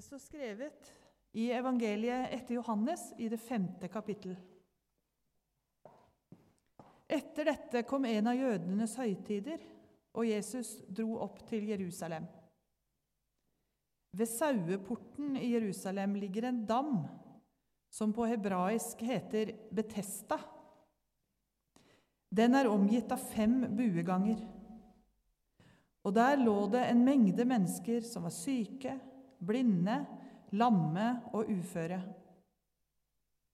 Det står skrevet i evangeliet etter Johannes i det femte kapittel. Etter dette kom en av jødenes høytider, og Jesus dro opp til Jerusalem. Ved saueporten i Jerusalem ligger en dam som på hebraisk heter Betesta. Den er omgitt av fem bueganger. Og der lå det en mengde mennesker som var syke, blinde, lamme og uføre.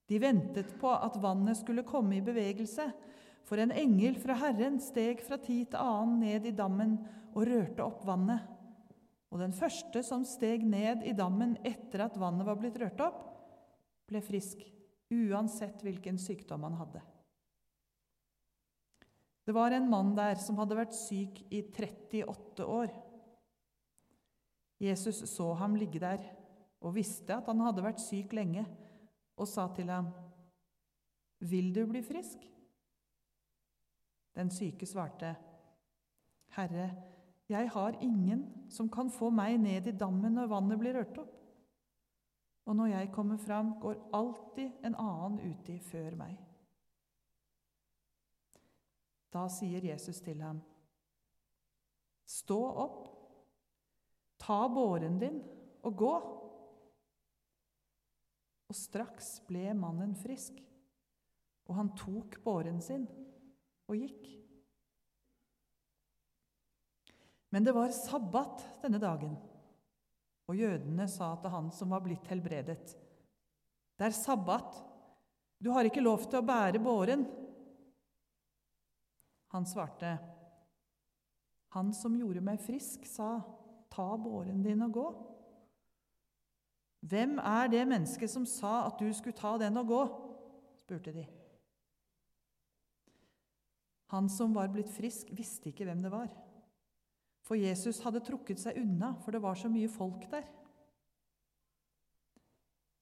De ventet på at vannet skulle komme i bevegelse, for en engel fra Herren steg fra tid til annen ned i dammen og rørte opp vannet. Og den første som steg ned i dammen etter at vannet var blitt rørt opp, ble frisk, uansett hvilken sykdom han hadde. Det var en mann der som hadde vært syk i 38 år. Jesus så ham ligge der og visste at han hadde vært syk lenge, og sa til ham, 'Vil du bli frisk?' Den syke svarte, 'Herre, jeg har ingen som kan få meg ned i dammen når vannet blir rørt opp.' Og når jeg kommer fram, går alltid en annen uti før meg. Da sier Jesus til ham, Stå opp, ta båren din og gå. Og straks ble mannen frisk, og han tok båren sin og gikk. Men det var sabbat denne dagen, og jødene sa til han som var blitt helbredet, Det er sabbat, du har ikke lov til å bære båren. Han svarte, Han som gjorde meg frisk, sa, Ta båren din og gå. Hvem er det mennesket som sa at du skulle ta den og gå? spurte de. Han som var blitt frisk, visste ikke hvem det var. For Jesus hadde trukket seg unna, for det var så mye folk der.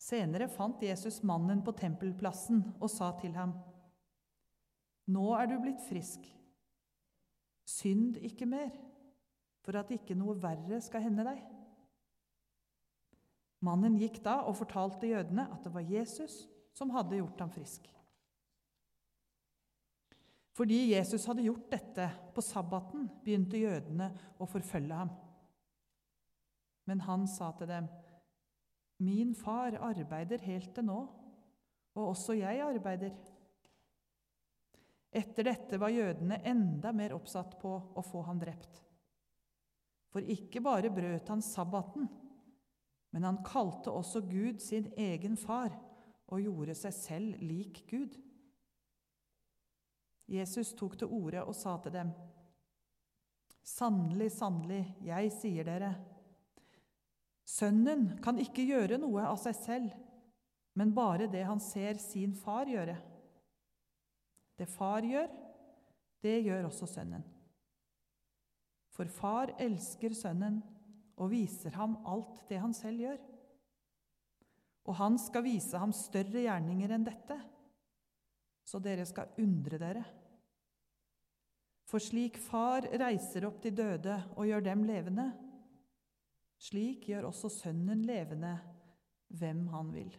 Senere fant Jesus mannen på tempelplassen og sa til ham, Nå er du blitt frisk. Synd ikke mer, for at ikke noe verre skal hende deg. Mannen gikk da og fortalte jødene at det var Jesus som hadde gjort ham frisk. Fordi Jesus hadde gjort dette på sabbaten, begynte jødene å forfølge ham. Men han sa til dem, 'Min far arbeider helt til nå, og også jeg arbeider.' Etter dette var jødene enda mer oppsatt på å få ham drept. For ikke bare brøt han sabbaten, men han kalte også Gud sin egen far og gjorde seg selv lik Gud. Jesus tok til orde og sa til dem.: Sannelig, sannelig, jeg sier dere, Sønnen kan ikke gjøre noe av seg selv, men bare det han ser sin far gjøre. Det far gjør, det gjør også sønnen. For far elsker sønnen og viser ham alt det han selv gjør. Og han skal vise ham større gjerninger enn dette så dere skal undre dere. For slik Far reiser opp de døde og gjør dem levende, slik gjør også Sønnen levende hvem han vil.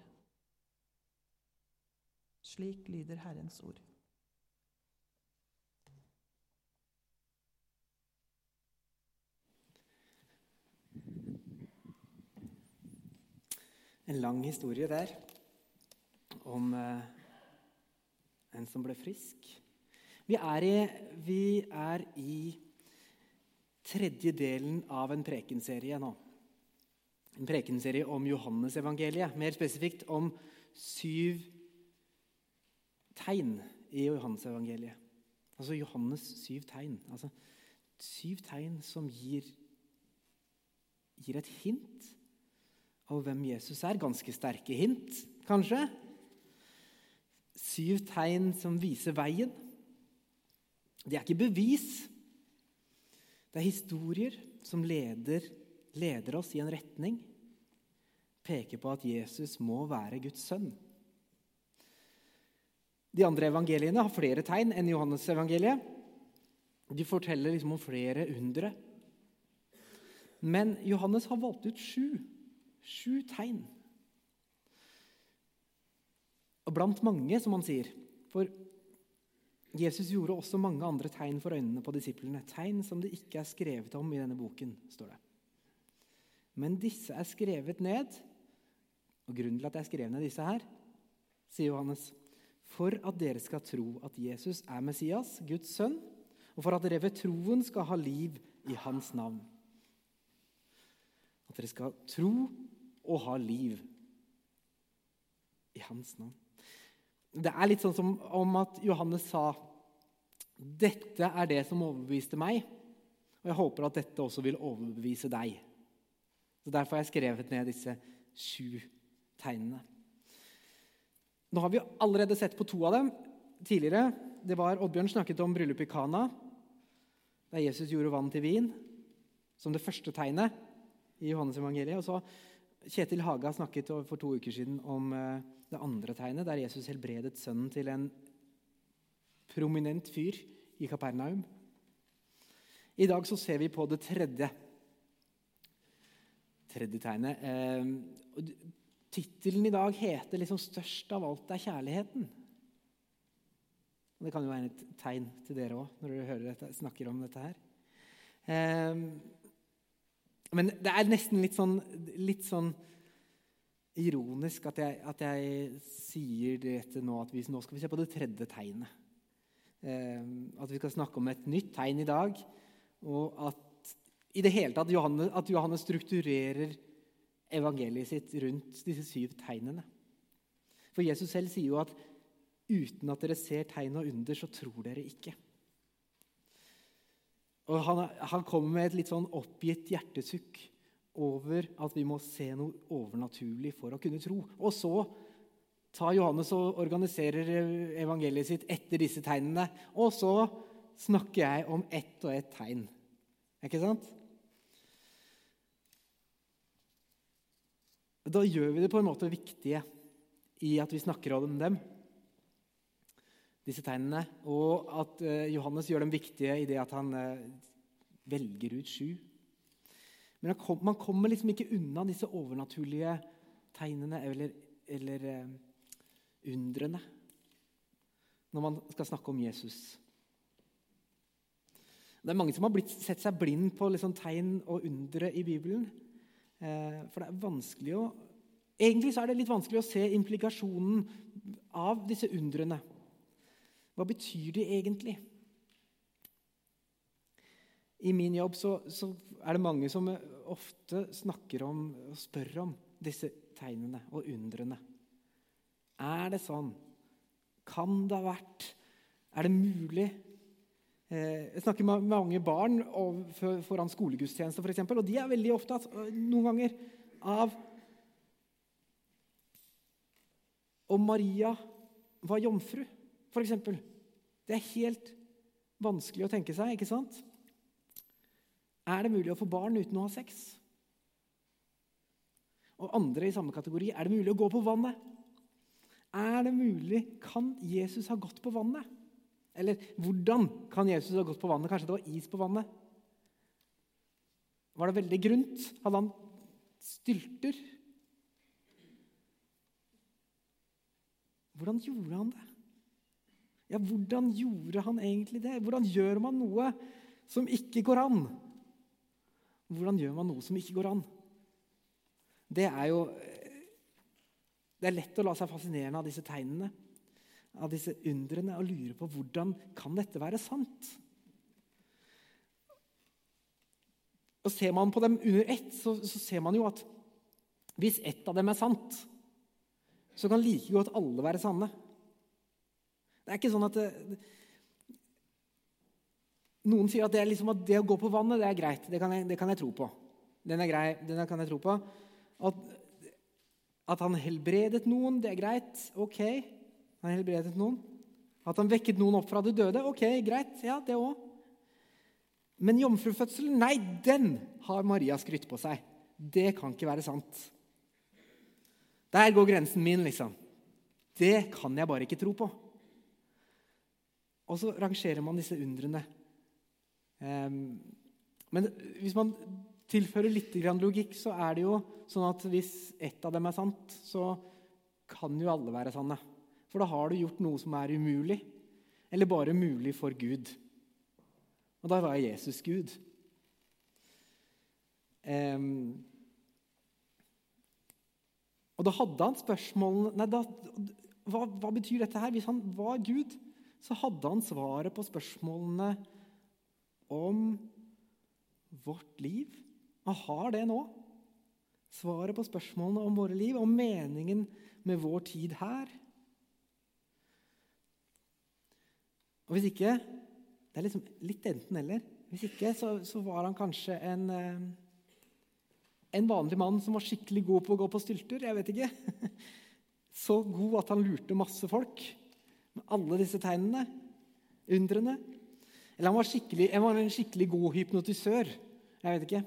Slik lyder Herrens ord. En lang historie der om eh, en som ble frisk. Vi er i, vi er i tredje delen av en prekenserie nå. En prekenserie om Johannesevangeliet. Mer spesifikt om syv tegn i Johannesevangeliet. Altså Johannes syv tegn. Altså syv tegn som gir, gir et hint av hvem Jesus er. Ganske sterke hint, kanskje syv tegn som viser veien. Det er ikke bevis. Det er historier som leder, leder oss i en retning. Peker på at Jesus må være Guds sønn. De andre evangeliene har flere tegn enn Johannes-evangeliet. De forteller liksom om flere undre. Men Johannes har valgt ut sju. Sju tegn. Og blant mange, som han sier. For Jesus gjorde også mange andre tegn for øynene på disiplene. Tegn som det ikke er skrevet om i denne boken, står det. Men disse er skrevet ned. Og grunnen til at jeg skrev ned disse her, sier Johannes, for at dere skal tro at Jesus er Messias, Guds sønn, og for at dere ved troen skal ha liv i hans navn. At dere skal tro og ha liv i hans navn. Det er litt sånn som om at Johannes sa dette er det som overbeviste meg, og jeg håper at dette også vil overbevise deg. Så Derfor har jeg skrevet ned disse sju tegnene. Nå har vi allerede sett på to av dem tidligere. Det var Oddbjørn snakket om bryllupet i Kana, der Jesus gjorde vann til vin, som det første tegnet i Johannes evangeliet. Og så Kjetil Haga snakket for to uker siden om eh, det andre tegnet, der Jesus helbredet sønnen til en prominent fyr i Kapernaum. I dag så ser vi på det tredje tredje tegnet. Eh, Tittelen i dag heter liksom 'Størst av alt er kjærligheten'. Det kan jo være et tegn til dere òg, når dere hører dette, snakker om dette her. Eh, men det er nesten litt sånn, litt sånn ironisk at jeg, at jeg sier dette nå, at vi, nå skal vi se på det tredje tegnet. Eh, at vi skal snakke om et nytt tegn i dag, og at i det hele tatt Johannes, at Johannes strukturerer evangeliet sitt rundt disse syv tegnene. For Jesus selv sier jo at uten at dere ser tegn og under, så tror dere ikke. Og Han, han kommer med et litt sånn oppgitt hjertesukk over at vi må se noe overnaturlig for å kunne tro. Og så tar Johannes og organiserer evangeliet sitt etter disse tegnene. Og så snakker jeg om ett og ett tegn. Ikke sant? Da gjør vi det på en måte viktige i at vi snakker om dem, disse tegnene. Og at eh, Johannes gjør dem viktige i det at han eh, velger ut sju. Men man kommer liksom ikke unna disse overnaturlige tegnene eller, eller eh, undrene når man skal snakke om Jesus. Det er mange som har blitt, sett seg blind på liksom tegn og undre i Bibelen. For det er vanskelig å Egentlig så er det litt vanskelig å se implikasjonen av disse undrene. Hva betyr de egentlig? I min jobb så, så, er det mange som ofte snakker om og spør om disse tegnene og undrene. Er det sånn? Kan det ha vært? Er det mulig? Eh, jeg snakker med mange barn foran skolegudstjeneste, f.eks., og de er veldig opptatt noen ganger av om Maria var jomfru, f.eks. Det er helt vanskelig å tenke seg, ikke sant? Er det mulig å få barn uten å ha sex? Og andre i samme kategori er det mulig å gå på vannet? Er det mulig? Kan Jesus ha gått på vannet? Eller hvordan kan Jesus ha gått på vannet? Kanskje det var is på vannet? Var det veldig grunt? Hadde han stylter? Hvordan gjorde han det? Ja, hvordan gjorde han egentlig det? Hvordan gjør man noe som ikke går an? Hvordan gjør man noe som ikke går an? Det er jo Det er lett å la seg fascinere av disse tegnene av disse undrene og lure på hvordan kan dette være sant. Og Ser man på dem under ett, så, så ser man jo at hvis ett av dem er sant, så kan like godt alle være sanne. Det er ikke sånn at det, Noen sier at det, liksom at det, å gå på vannet det er greit. Det kan jeg, det kan jeg tro på. Den er grei, den kan jeg tro på. At, at han helbredet noen, det er greit. Ok. Han helbredet noen. At han vekket noen opp fra de døde. Ok, greit. Ja, det òg. Men jomfrufødselen, nei, den har Maria skrytt på seg. Det kan ikke være sant. Der går grensen min, liksom. Det kan jeg bare ikke tro på. Og så rangerer man disse undrene. Um, men hvis man tilfører litt logikk, så er det jo sånn at hvis ett av dem er sant, så kan jo alle være sanne. For da har du gjort noe som er umulig, eller bare mulig for Gud. Og da var Jesus Gud. Um, og da hadde han spørsmålene nei, da, hva, hva, betyr dette her? Hvis han var Gud, så hadde han svaret på spørsmålene om vårt liv. Han har det nå. Svaret på spørsmålene om våre liv, om meningen med vår tid her. Og hvis ikke Det er liksom litt enten-eller. Hvis ikke så, så, var han kanskje en eh, en vanlig mann som var skikkelig god på å gå på stylter. jeg vet ikke. Så god at han lurte masse folk med alle disse tegnene, undrene. Eller han var, han var en skikkelig god hypnotisør. Jeg vet ikke.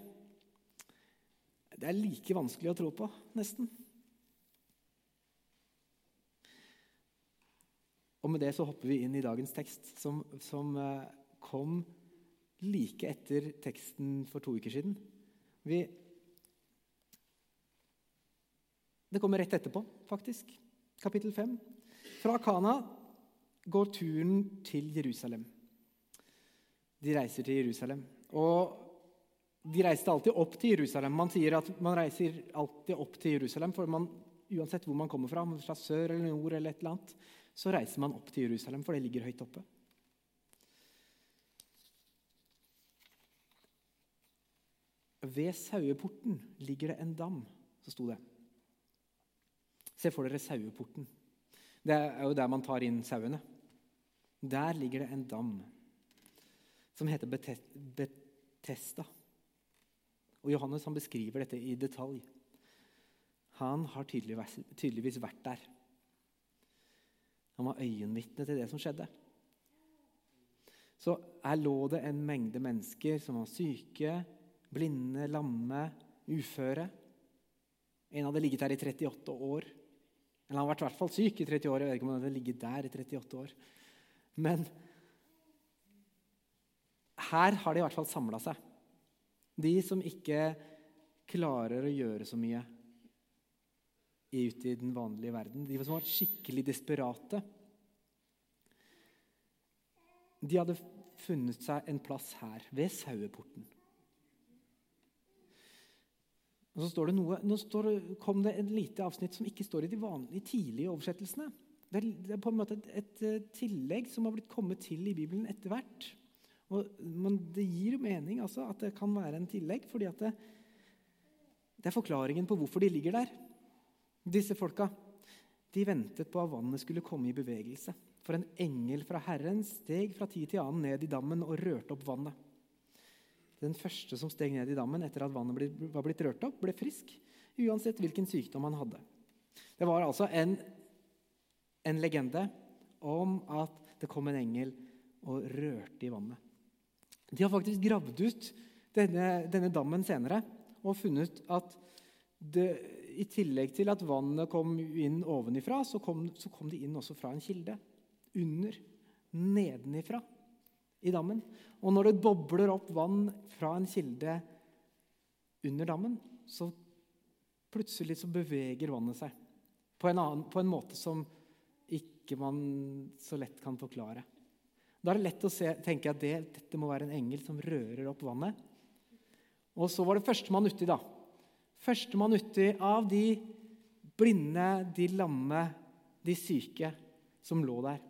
Det er like vanskelig å tro på, nesten. Og med det så hopper vi inn i dagens tekst, som, som eh, kom like etter teksten for to uker siden. Vi Det kommer rett etterpå, faktisk. Kapittel 5. Fra Kana går turen til Jerusalem. De reiser til Jerusalem. Og de reiste alltid opp til Jerusalem. Man sier at man reiser alltid opp til Jerusalem, for man, uansett hvor man kommer fra, fra sør eller nord, eller et eller annet, så reiser man opp til Jerusalem, for det ligger høyt oppe. Ved saueporten ligger det en dam, så sto det. Se for dere saueporten. Det er jo der man tar inn sauene. Der ligger det en dam som heter Betesta. Og Johannes han beskriver dette i detalj. Han har tydeligvis, vært der. Han var øyenvitne til det som skjedde. Så her lå det en mengde mennesker som var syke, blinde, lamme, uføre. En hadde ligget der i 38 år. Eller han har vært i hvert fall syk i 30 år. Jeg vet ikke om han hadde ligget der i 38 år. Men her har de i hvert fall samla seg. De som ikke klarer å gjøre så mye ute i den vanlige verden. De som var skikkelig desperate. De hadde funnet seg en plass her, ved saueporten. Og så står det noe, Nå står, kom det et lite avsnitt som ikke står i de vanlige, tidlige oversettelsene. Det er, på en måte et, et, eh, tillegg som har blitt kommet til i Bibelen etter hvert. Men det gir jo mening altså, at det kan være en tillegg, fordi det, det, er forklaringen på hvorfor de ligger der. Disse folka de ventet på at vannet skulle komme i bevegelse. For en engel fra Herren steg fra tid til annen ned i dammen og rørte opp vannet. Den første som steg ned i dammen etter at vannet var blitt rørt opp, ble frisk, uansett hvilken sykdom han hadde. Det var altså en, en legende om at det kom en engel og rørte i vannet. De har faktisk gravd ut denne, denne dammen senere og funnet at det, i tillegg til at vannet kom inn ovenifra, så kom, så kom det inn også fra en kilde. Under. Nedenifra i dammen. Og når det bobler opp vann fra en kilde under dammen, så plutselig så beveger vannet seg på en, annen, på en måte som ikke man så lett kan forklare. Da er det lett å se, tenke at det, dette må være en engel som rører opp vannet. Og så var det førstemann uti, da. Førstemann uti av de blinde, de lamme, de syke som lå der.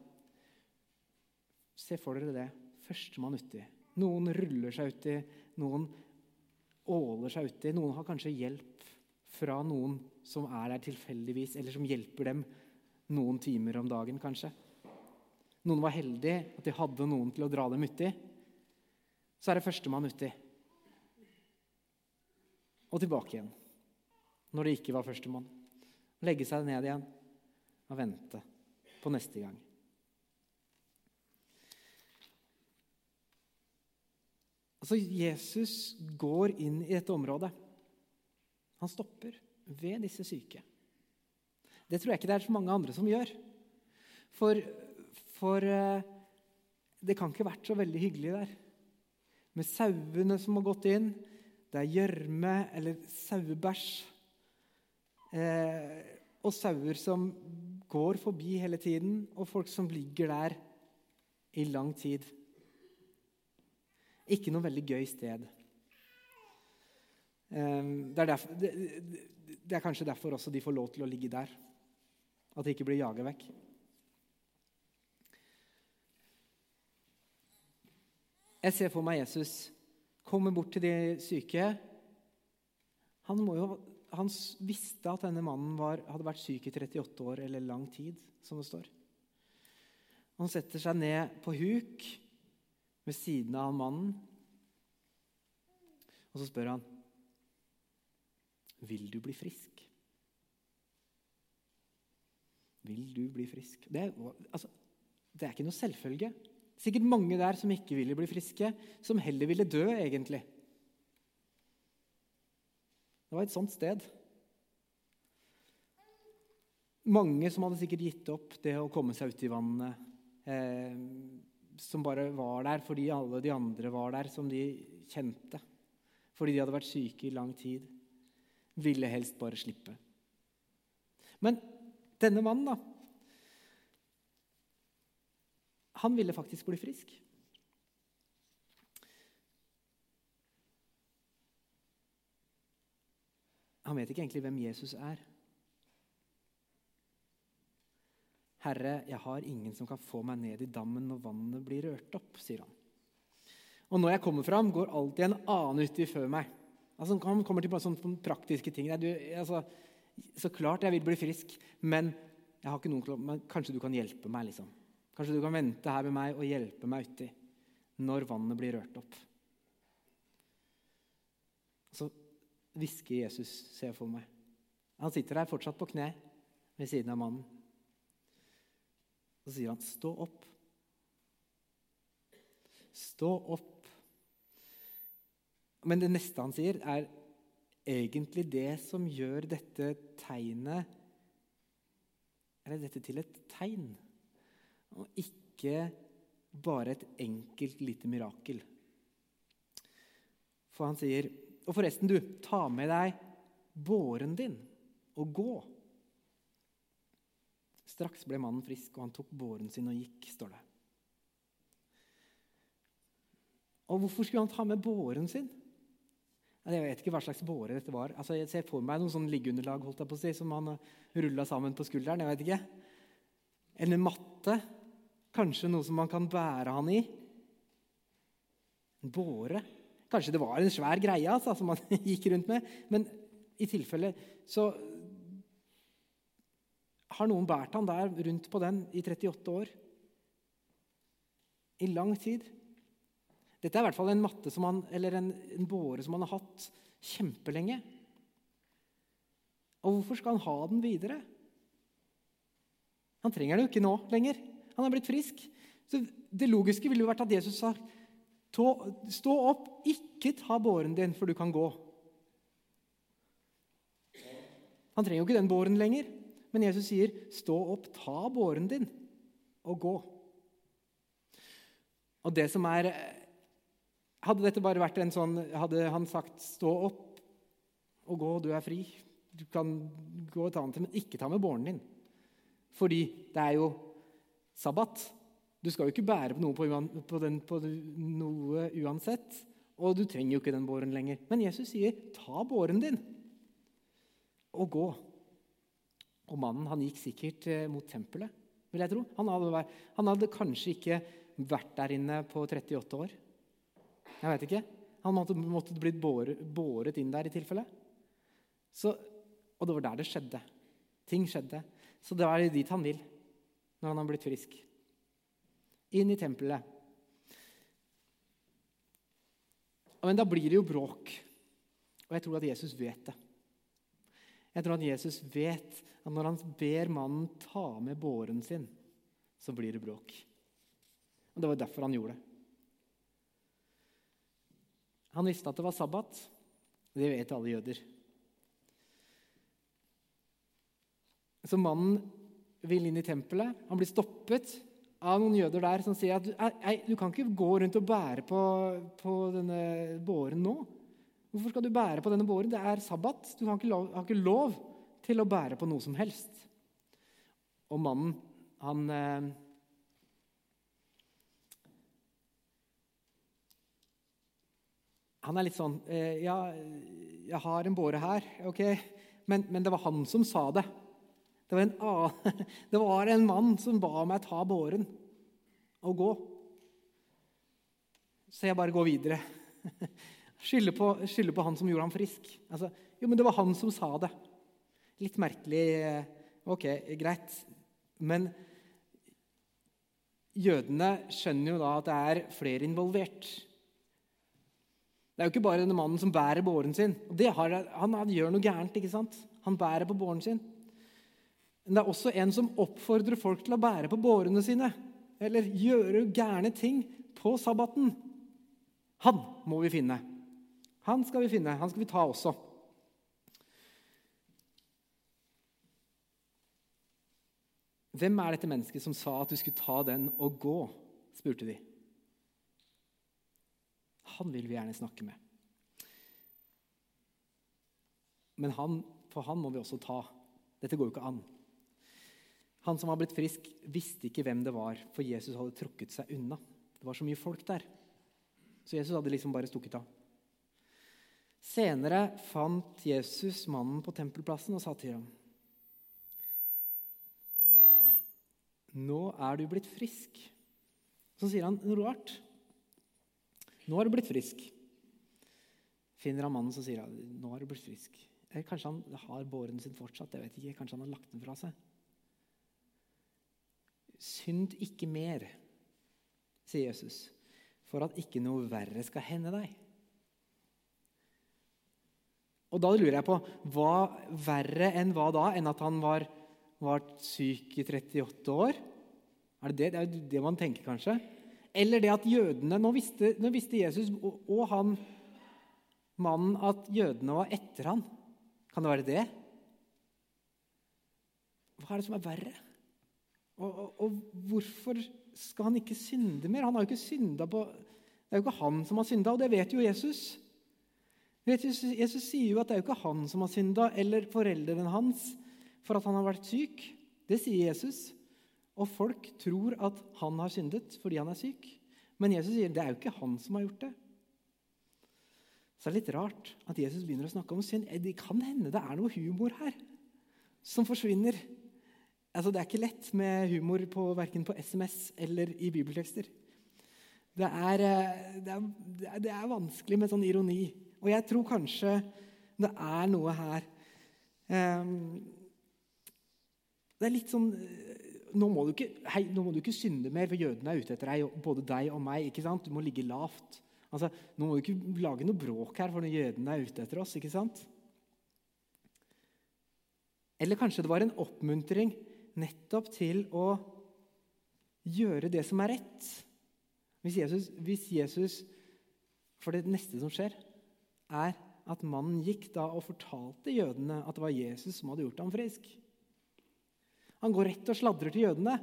Se for dere det førstemann uti. Noen ruller seg uti, noen åler seg uti. Noen har kanskje hjelp fra noen som er der tilfeldigvis, eller som hjelper dem noen timer om dagen, kanskje. Noen var heldige at de hadde noen til å dra dem uti. Så er det førstemann uti. Og tilbake igjen når det ikke var førstemann. Legge seg ned igjen og vente på neste gang. Altså, Jesus går inn i dette området. Han stopper ved disse syke. Det tror jeg ikke det er så mange andre som gjør. For, for eh, det kan ikke vært så veldig hyggelig der. Med sauene som har gått inn, det er gjørme eller sauebæsj. Eh, og sauer som går forbi hele tiden, og folk som ligger der i lang tid. Ikke noe veldig gøy sted. Eh, det er, derfor, det, det er kanskje derfor også de får lov til å ligge der. At de ikke blir jaget vekk. Jeg ser for meg Jesus komme bort til de syke. Han, jo, han visste at denne mannen var, hadde vært syk i 38 år eller lang tid, som det står. Han setter seg ned på huk ved siden av mannen, og så spør han Vil du bli frisk? Vil du bli frisk? Det, altså, det er ikke noe selvfølge. Sikkert mange der som ikke ville bli friske, som heller ville dø, egentlig. Det var et sånt sted. Mange som hadde sikkert gitt opp det å komme seg ut i vannet. Eh, som bare var der fordi alle de andre var der, som de kjente. Fordi de hadde vært syke i lang tid. Ville helst bare slippe. Men denne mannen, da Han ville faktisk bli frisk. Han vet ikke egentlig hvem Jesus er. Herre, jeg har ingen som kan få meg ned i dammen når vannet blir rørt opp, sier han. Og når jeg kommer fram, går alltid en annen uti før meg. Altså, han kommer til bare sånne praktiske ting. Du, altså, så klart jeg vil bli frisk, men, noen, men kanskje du kan hjelpe meg. liksom. Kanskje du kan vente her med meg og hjelpe meg uti når vannet blir rørt opp. Så hvisker Jesus, ser jeg for meg. Han sitter der fortsatt på kne ved siden av mannen. Så sier han, 'Stå opp'. Stå opp. Men det neste han sier, er egentlig det som gjør dette tegnet Eller dette til et tegn og ikke bare et enkelt lite mirakel. For han sier, og forresten, du, ta med deg båren din og gå. Straks ble mannen frisk, og han tok båren sin og gikk, står det. Og hvorfor skulle han ta med båren sin? Jeg vet ikke hva slags båre dette var. Altså, jeg ser for meg noen sånn liggeunderlag holdt jeg på å si, som han rulla sammen på skulderen. jeg vet ikke. Eller en matte. Kanskje noe som man kan bære han i. En båre. Kanskje det var en svær greie altså, som han gikk rundt med. Men i tilfelle så har noen båret han der rundt på den i 38 år. I lang tid. Dette er i hvert fall en matte han, eller en, en båre som han har hatt kjempelenge. Og hvorfor skal han ha den videre? Han trenger den jo ikke nå lenger. Han er blitt frisk. Så Det logiske ville jo vært at Jesus sa stå opp, ikke ta båren din, for du kan gå. Han trenger jo ikke den båren lenger, men Jesus sier stå opp, ta båren din og gå. Og det som er Hadde dette bare vært en sånn Hadde han sagt 'stå opp og gå, du er fri', du kan gå et annet men ikke ta med båren din. Fordi det er jo sabbat. Du skal jo ikke bære på noe, på, på, den, på noe uansett. Og du trenger jo ikke den båren lenger. Men Jesus sier, 'Ta båren din og gå'. Og mannen han gikk sikkert eh, mot tempelet, vil jeg tro. Han hadde, han hadde, kanskje ikke vært der inne på 38 år. Jeg vet ikke. Han måtte, måtte blitt båret, båret, inn der i tilfelle. Og det var der det skjedde. Ting skjedde. Så det er dit han vil når han har blitt frisk. Inn i tempelet. Men da blir det jo bråk. Og jeg tror at Jesus vet det. Jeg tror at Jesus vet at når han ber mannen ta med båren sin, så blir det bråk. Og Det var derfor han gjorde det. Han visste at det var sabbat. Det vet alle jøder. Så mannen vil inn i tempelet. Han blir stoppet av noen jøder der som sier at du kan ikke gå rundt og bære på, på denne båren nå. Hvorfor skal du bære på denne båren? Det er sabbat. Du har ikke lov, har ikke lov til å bære på noe som helst. Og mannen, han Han er litt sånn eh, Ja, jeg har en båre her, ok? Men, men, det var han som sa det. Det var, en, det var en mann som ba meg ta båren og gå. Så jeg bare går videre. Skylder på, skylder på han som gjorde ham frisk. Altså, jo, men det var han som sa det. Litt merkelig. Eh, ok, greit. Men jødene skjønner jo da at det er flere involvert. Det er jo ikke bare denne mannen som bærer båren sin. Har, han, han, gjør noe gærent. ikke sant? Han bærer på båren sin. Men det er også en som oppfordrer folk til å bære på bårene sine. Eller gjøre gærne ting på sabbaten. Han må vi finne. Han skal vi finne. Han skal vi ta også. Hvem er dette mennesket som sa at du skulle ta den og gå? spurte de. Han vil vi gjerne snakke med. Men han, for han må vi også ta. Dette går jo ikke an. Han som var blitt frisk, visste ikke hvem det var, for Jesus hadde trukket seg unna. Det var så mye folk der. Så Jesus hadde liksom bare stukket av. Senere fant Jesus mannen på tempelplassen og sa til ham Nå er du blitt frisk. Så sier han noe rart. Nå har du blitt frisk. Finner han mannen, så sier han nå har du blitt frisk. Eller kanskje han har båren sin fortsatt. jeg vet ikke, Kanskje han har lagt den fra seg. Synd ikke mer, sier Jesus, for at ikke noe verre skal hende deg. Og da lurer jeg på hva verre enn hva da? Enn at han var, var syk i 38 år? Er det det? Det man tenker, kanskje. Eller det at jødene Nå visste, nå visste Jesus og, og, han mannen at jødene var etter han. Kan det være det? Hva er det som er verre? Og, og, og hvorfor skal han ikke synde mer? Han har jo ikke synda på Det er jo ikke han som har synda, og det vet jo Jesus. Jesus, sier jo at det er jo ikke han som har synda, eller foreldrene hans, for at han har vært syk. Det sier Jesus. Og folk tror at han har syndet fordi han er syk. Men Jesus sier det er jo ikke han som har gjort det. Så det er litt rart at Jesus begynner å snakke om synd. Det kan hende det er noe humor her som forsvinner. Altså, det er ikke lett med humor på, verken på SMS eller i bibeltekster. Det er, eh, det, er, det er, vanskelig med sånn ironi. Og jeg tror kanskje det er noe her um, Det er litt sånn nå må, ikke, hei, nå må, du ikke, synde mer, for jødene er ute etter deg, både deg og meg. ikke sant? Du må ligge lavt. Altså, nå må du ikke lage noe bråk her, for jødene er ute etter oss. ikke sant? Eller kanskje det var en oppmuntring nettopp til å gjøre det som er rett. Hvis Jesus, hvis Jesus For det neste som skjer, er at mannen gikk da og fortalte jødene at det var Jesus som hadde gjort ham frisk. Han går rett og sladrer til jødene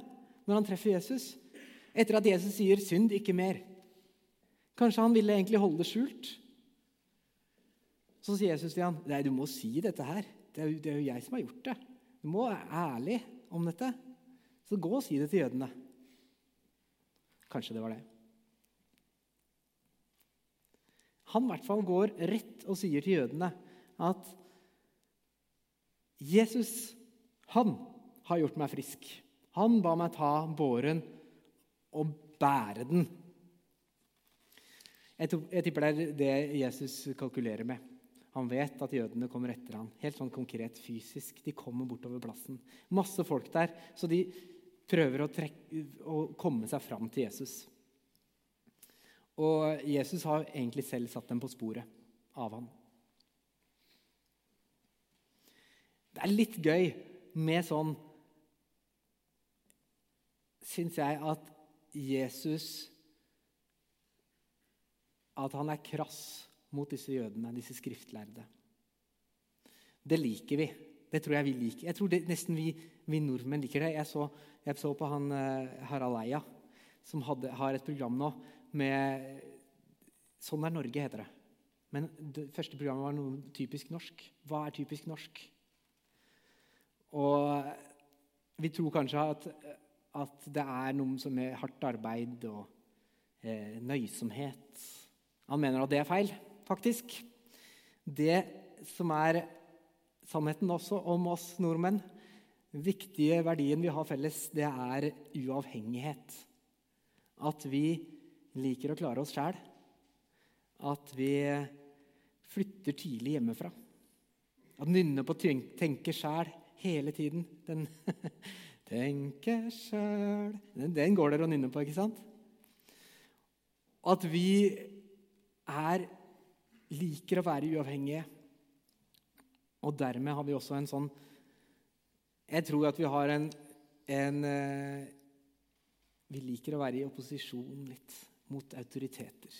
når han treffer Jesus, etter at Jesus sier 'synd ikke mer'. Kanskje han ville egentlig holde det skjult? Så sier Jesus til ham, 'Nei, du må si dette her. Det er, jo, det er jo jeg som har gjort det. Du må være ærlig om dette. Så gå og si det til jødene.' Kanskje det var det. Han i hvert fall går rett og sier til jødene at Jesus, han har gjort meg frisk. Han ba meg ta båren og bære den. Jeg tipper det er det Jesus kalkulerer med. Han vet at jødene kommer etter ham. Helt sånn konkret fysisk. De kommer bortover plassen. Masse folk der, så de prøver å, trekke, å komme seg fram til Jesus. Og Jesus har egentlig selv satt dem på sporet av ham. Det er litt gøy med sånn syns jeg at Jesus At han er krass mot disse jødene, disse skriftlærde. Det liker vi. Det tror jeg vi liker. Jeg tror det, nesten vi, vi, nordmenn liker det. Jeg så, jeg så på han uh, Harald Eia, som hadde, har et program nå med Sånn er Norge, heter det. Men det første programmet var noe typisk norsk. Hva er typisk norsk? Og vi tror kanskje at, at det er noe som er hardt arbeid og eh, nøysomhet. Han mener at det er feil, faktisk. Det som er sannheten også om oss nordmenn, den viktige verdien vi har felles, det er uavhengighet. At vi liker å klare oss sjæl. At vi flytter tidlig hjemmefra. At nynner på å 'tenke sjæl' hele tiden. Den 'tenke sjøl den, går dere og nynner på, ikke sant? At vi er, liker å være uavhengige. Og dermed har vi også en sånn Jeg tror at vi har en, en eh, Vi liker å være i opposisjon litt mot autoriteter.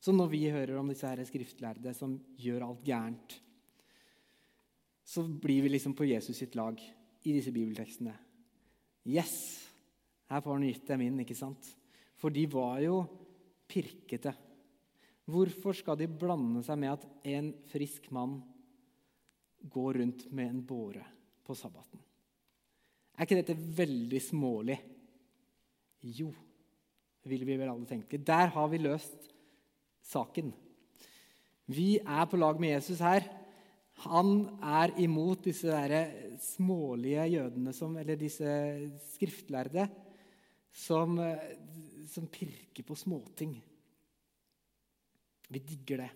Så når vi hører om disse her skriftlærde som gjør alt gærent, så blir vi liksom på Jesus sitt lag i disse bibeltekstene. Yes! Her får han gitt dem inn, ikke sant? For de var jo pirkete. Hvorfor skal de blande seg med at en frisk mann går rundt med en båre på sabbaten? Er ikke dette veldig smålig? Jo, vil vi vel alle tenke. Der har vi løst saken. Vi er på lag med Jesus her. Han er imot disse der smålige jødene, som, eller disse skriftlærde, som, som pirker på småting. Vi digger det.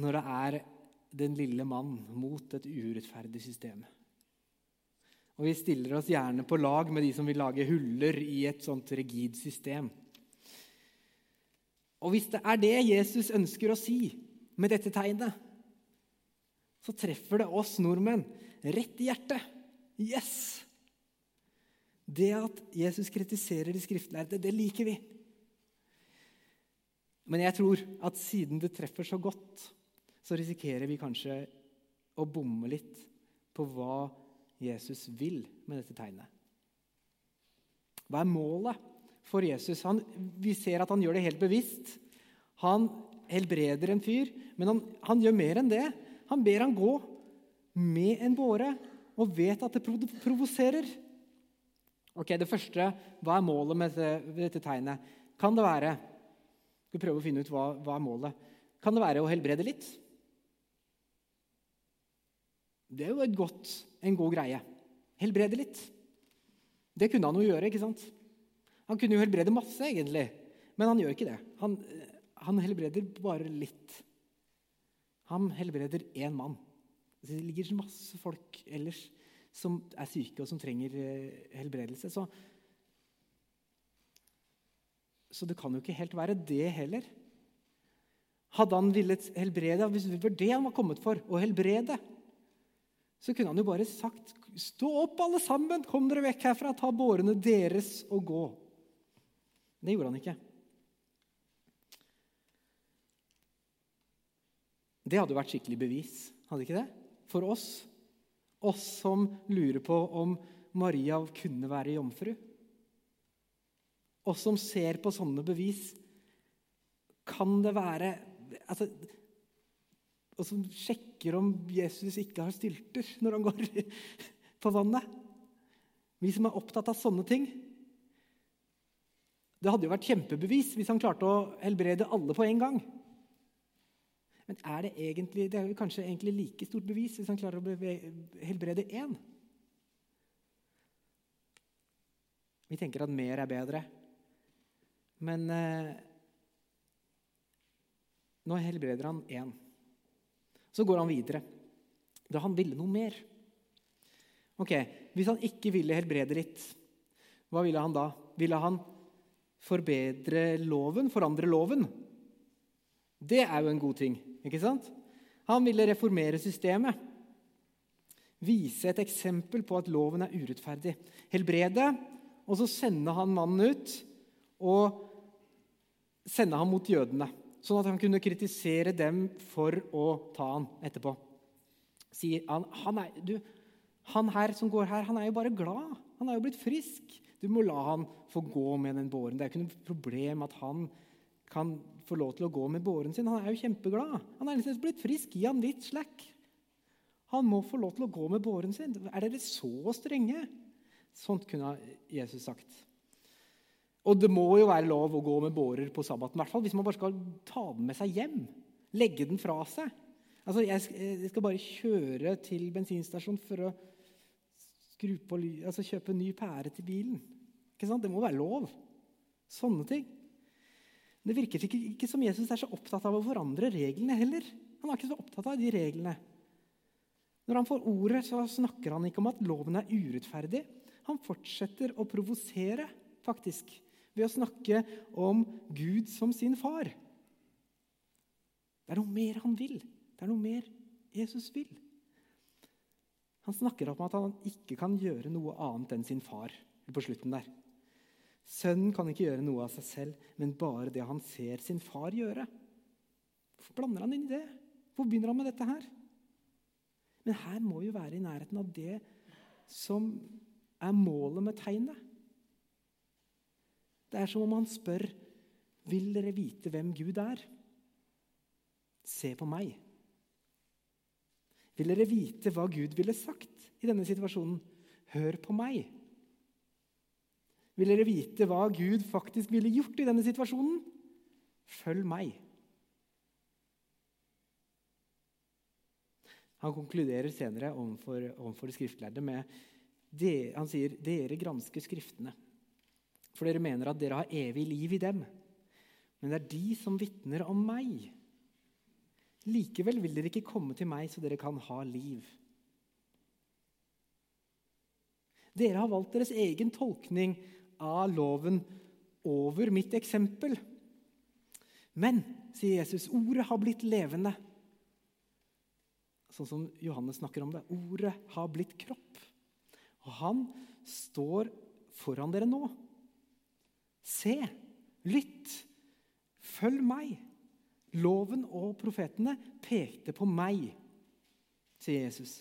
Når det er den lille mann mot et urettferdig system. Og vi stiller oss gjerne på lag med de som vil lage huller i et sånt rigid system. Og hvis det er det Jesus ønsker å si med dette tegnet, så treffer det oss nordmenn rett i hjertet. Yes! Det at Jesus kritiserer de skriftlærde, det liker vi. Men jeg tror at siden det treffer så godt, så risikerer vi kanskje å bomme litt på hva Jesus vil med dette tegnet. Hva er målet for Jesus? Han, vi ser at han gjør det helt bevisst. Han helbreder en fyr, men han, han gjør mer enn det. Han ber han gå med en båre og vet at det provoserer. Ok, Det første, hva er målet med dette, dette tegnet? Kan det være Skal prøve å finne ut hva, hva er målet. Kan det være å helbrede litt? Det er jo godt, en god greie. Helbrede litt. Det kunne han jo gjøre. ikke sant? Han kunne jo helbrede masse, egentlig, men han gjør ikke det. Han, han helbreder bare litt. Han helbreder én mann. Det ligger masse folk ellers som er syke og som trenger eh, helbredelse. Så, så det kan jo ikke helt være det heller. Hadde han villet helbrede, hvis det var det han var kommet for, å helbrede, så kunne han jo bare sagt Stå opp, alle sammen! Kom dere vekk herfra! Ta bårene deres og gå. Det gjorde han ikke. Det hadde vært skikkelig bevis, hadde ikke det? For oss. Oss som lurer på om Maria kunne være jomfru. Oss som ser på sånne bevis. Kan det være altså, og som sjekker om Jesus ikke har stylter når han går på vannet. Vi som er opptatt av sånne ting. Det hadde jo vært kjempebevis hvis han klarte å helbrede alle på en gang. Men er det egentlig, det er kanskje egentlig like stort bevis hvis han klarer å helbrede én? Vi tenker at mer er bedre. Men eh, nå helbreder han én. Så går han videre. Da han ville noe mer. Ok, Hvis han ikke ville helbrede litt, hva ville han da? Ville han forbedre loven, forandre loven? Det er jo en god ting, ikke sant? Han ville reformere systemet. Vise et eksempel på at loven er urettferdig. Helbrede, og så sende han mannen ut og sende ham mot jødene sånn at han kunne kritisere dem for å ta han etterpå. Sier han, han, er, du, han her som går her, han er jo bare glad. Han er jo blitt frisk. Du må la han få gå med den båren. Det er ikke noe problem at han kan få lov til å gå med båren sin. Han er jo kjempeglad. Han er liksom blitt frisk. Gi han litt slack. Han må få lov til å gå med båren sin. Er dere så strenge? Sånt kunne Jesus sagt. Og det må jo være lov å gå med bårer på sabbaten, hvert fall hvis man bare skal ta den med seg hjem. Legge den fra seg. Altså, jeg skal bare kjøre til bensinstasjonen for å på, altså, kjøpe ny pære til bilen. Det må være lov. Sånne ting. Det virker ikke, ikke som Jesus er så opptatt av å forandre reglene heller. Han er ikke så opptatt av de reglene. Når han får ordet, så snakker han ikke om at loven er urettferdig. Han fortsetter å provosere, faktisk, ved å snakke om Gud som sin far. Det er noe mer han vil. Det er noe mer Jesus vil. Han snakker om at han ikke kan gjøre noe annet enn sin far på slutten der. Sønnen kan ikke gjøre noe av seg selv, men bare det han ser sin far gjøre. Hvorfor blander han inn i det? Hvor begynner han med dette her? Men her må vi jo være i nærheten av det som er målet med tegnet. Det er som om han spør vil dere vite hvem Gud er. Se på meg. Vil dere vite hva Gud ville sagt i denne situasjonen? Hør på meg. Vil dere vite hva Gud faktisk ville gjort i denne situasjonen? Følg meg. Han konkluderer senere overfor, de skriftlærde med det, Han sier dere gransker Skriftene, for dere mener at dere har evig liv i dem. Men det er de som vitner om meg. Likevel vil dere ikke komme til meg så dere kan ha liv. Dere har valgt deres egen tolkning av loven over mitt eksempel. Men, sier Jesus, ordet har blitt levende. Sånn som Johannes snakker om det. Ordet har blitt kropp. Og han står foran dere nå. Se, lytt, følg meg. Loven og profetene pekte på meg, sier Jesus.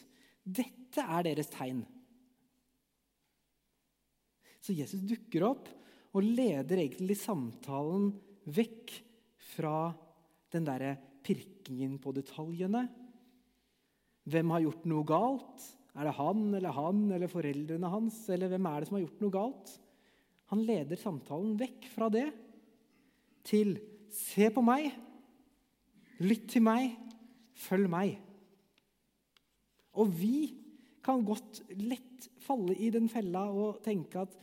Dette er deres tegn. Så Jesus dukker opp og leder egentlig samtalen vekk fra den derre pirkingen på detaljene. Hvem har gjort noe galt? Er det han eller han eller foreldrene hans? Eller hvem er det som har gjort noe galt? Han leder samtalen vekk fra det til 'se på meg', 'lytt til meg', 'følg meg'. Og vi kan godt lett falle i den fella og tenke at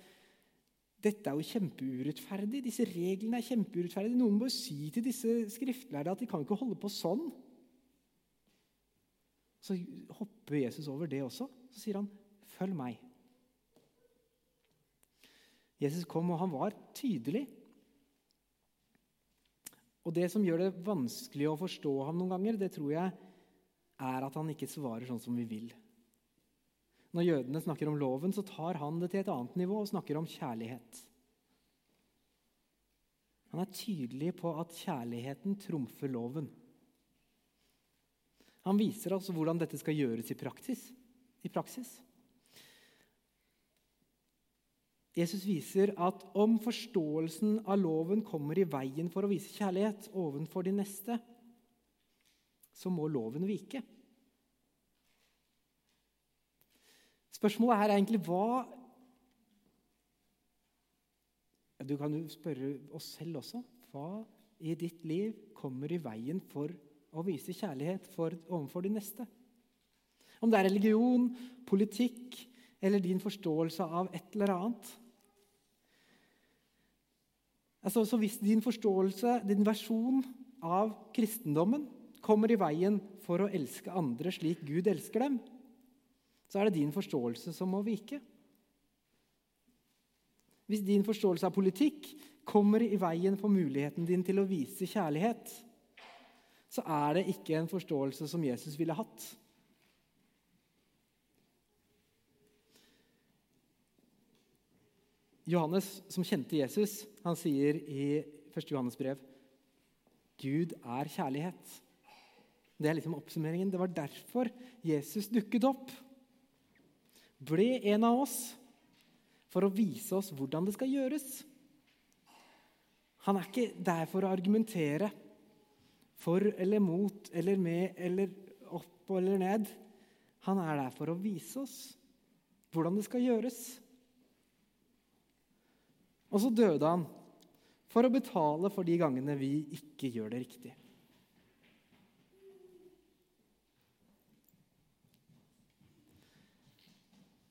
dette er jo kjempeurettferdig. Disse reglene er kjempeurettferdige. Noen bør si til disse skriftlærde at de kan ikke holde på sånn. Så hopper Jesus over det også. Så sier han, 'Følg meg'. Jesus kom, og han var tydelig. Og Det som gjør det vanskelig å forstå ham noen ganger, det tror jeg er at han ikke svarer sånn som vi vil. Når jødene snakker om loven, så tar han det til et annet nivå og snakker om kjærlighet. Han er tydelig på at kjærligheten trumfer loven. Han viser oss hvordan dette skal gjøres i praksis. I praksis. Jesus viser at om forståelsen av loven kommer i veien for å vise kjærlighet overfor de neste, så må loven vike. Spørsmålet her er egentlig hva Du kan jo spørre oss selv også. Hva i ditt liv kommer i veien for å vise kjærlighet for, overfor de neste? Om det er religion, politikk eller din forståelse av et eller annet. Altså, så Hvis din forståelse, din versjon av kristendommen, kommer i veien for å elske andre slik Gud elsker dem, så er det din forståelse som må vike. Hvis din forståelse av politikk kommer i veien for muligheten din til å vise kjærlighet, så er det ikke en forståelse som Jesus ville hatt. Johannes, som kjente Jesus, han sier i 1. Johannes brev Gud er kjærlighet. Det er liksom oppsummeringen. Det var derfor Jesus dukket opp ble en av oss for å vise oss hvordan det skal gjøres. Han er ikke der for å argumentere for eller mot eller med eller opp eller ned. Han er der for å vise oss hvordan det skal gjøres. Og så døde han for å betale for de gangene vi ikke gjør det riktig.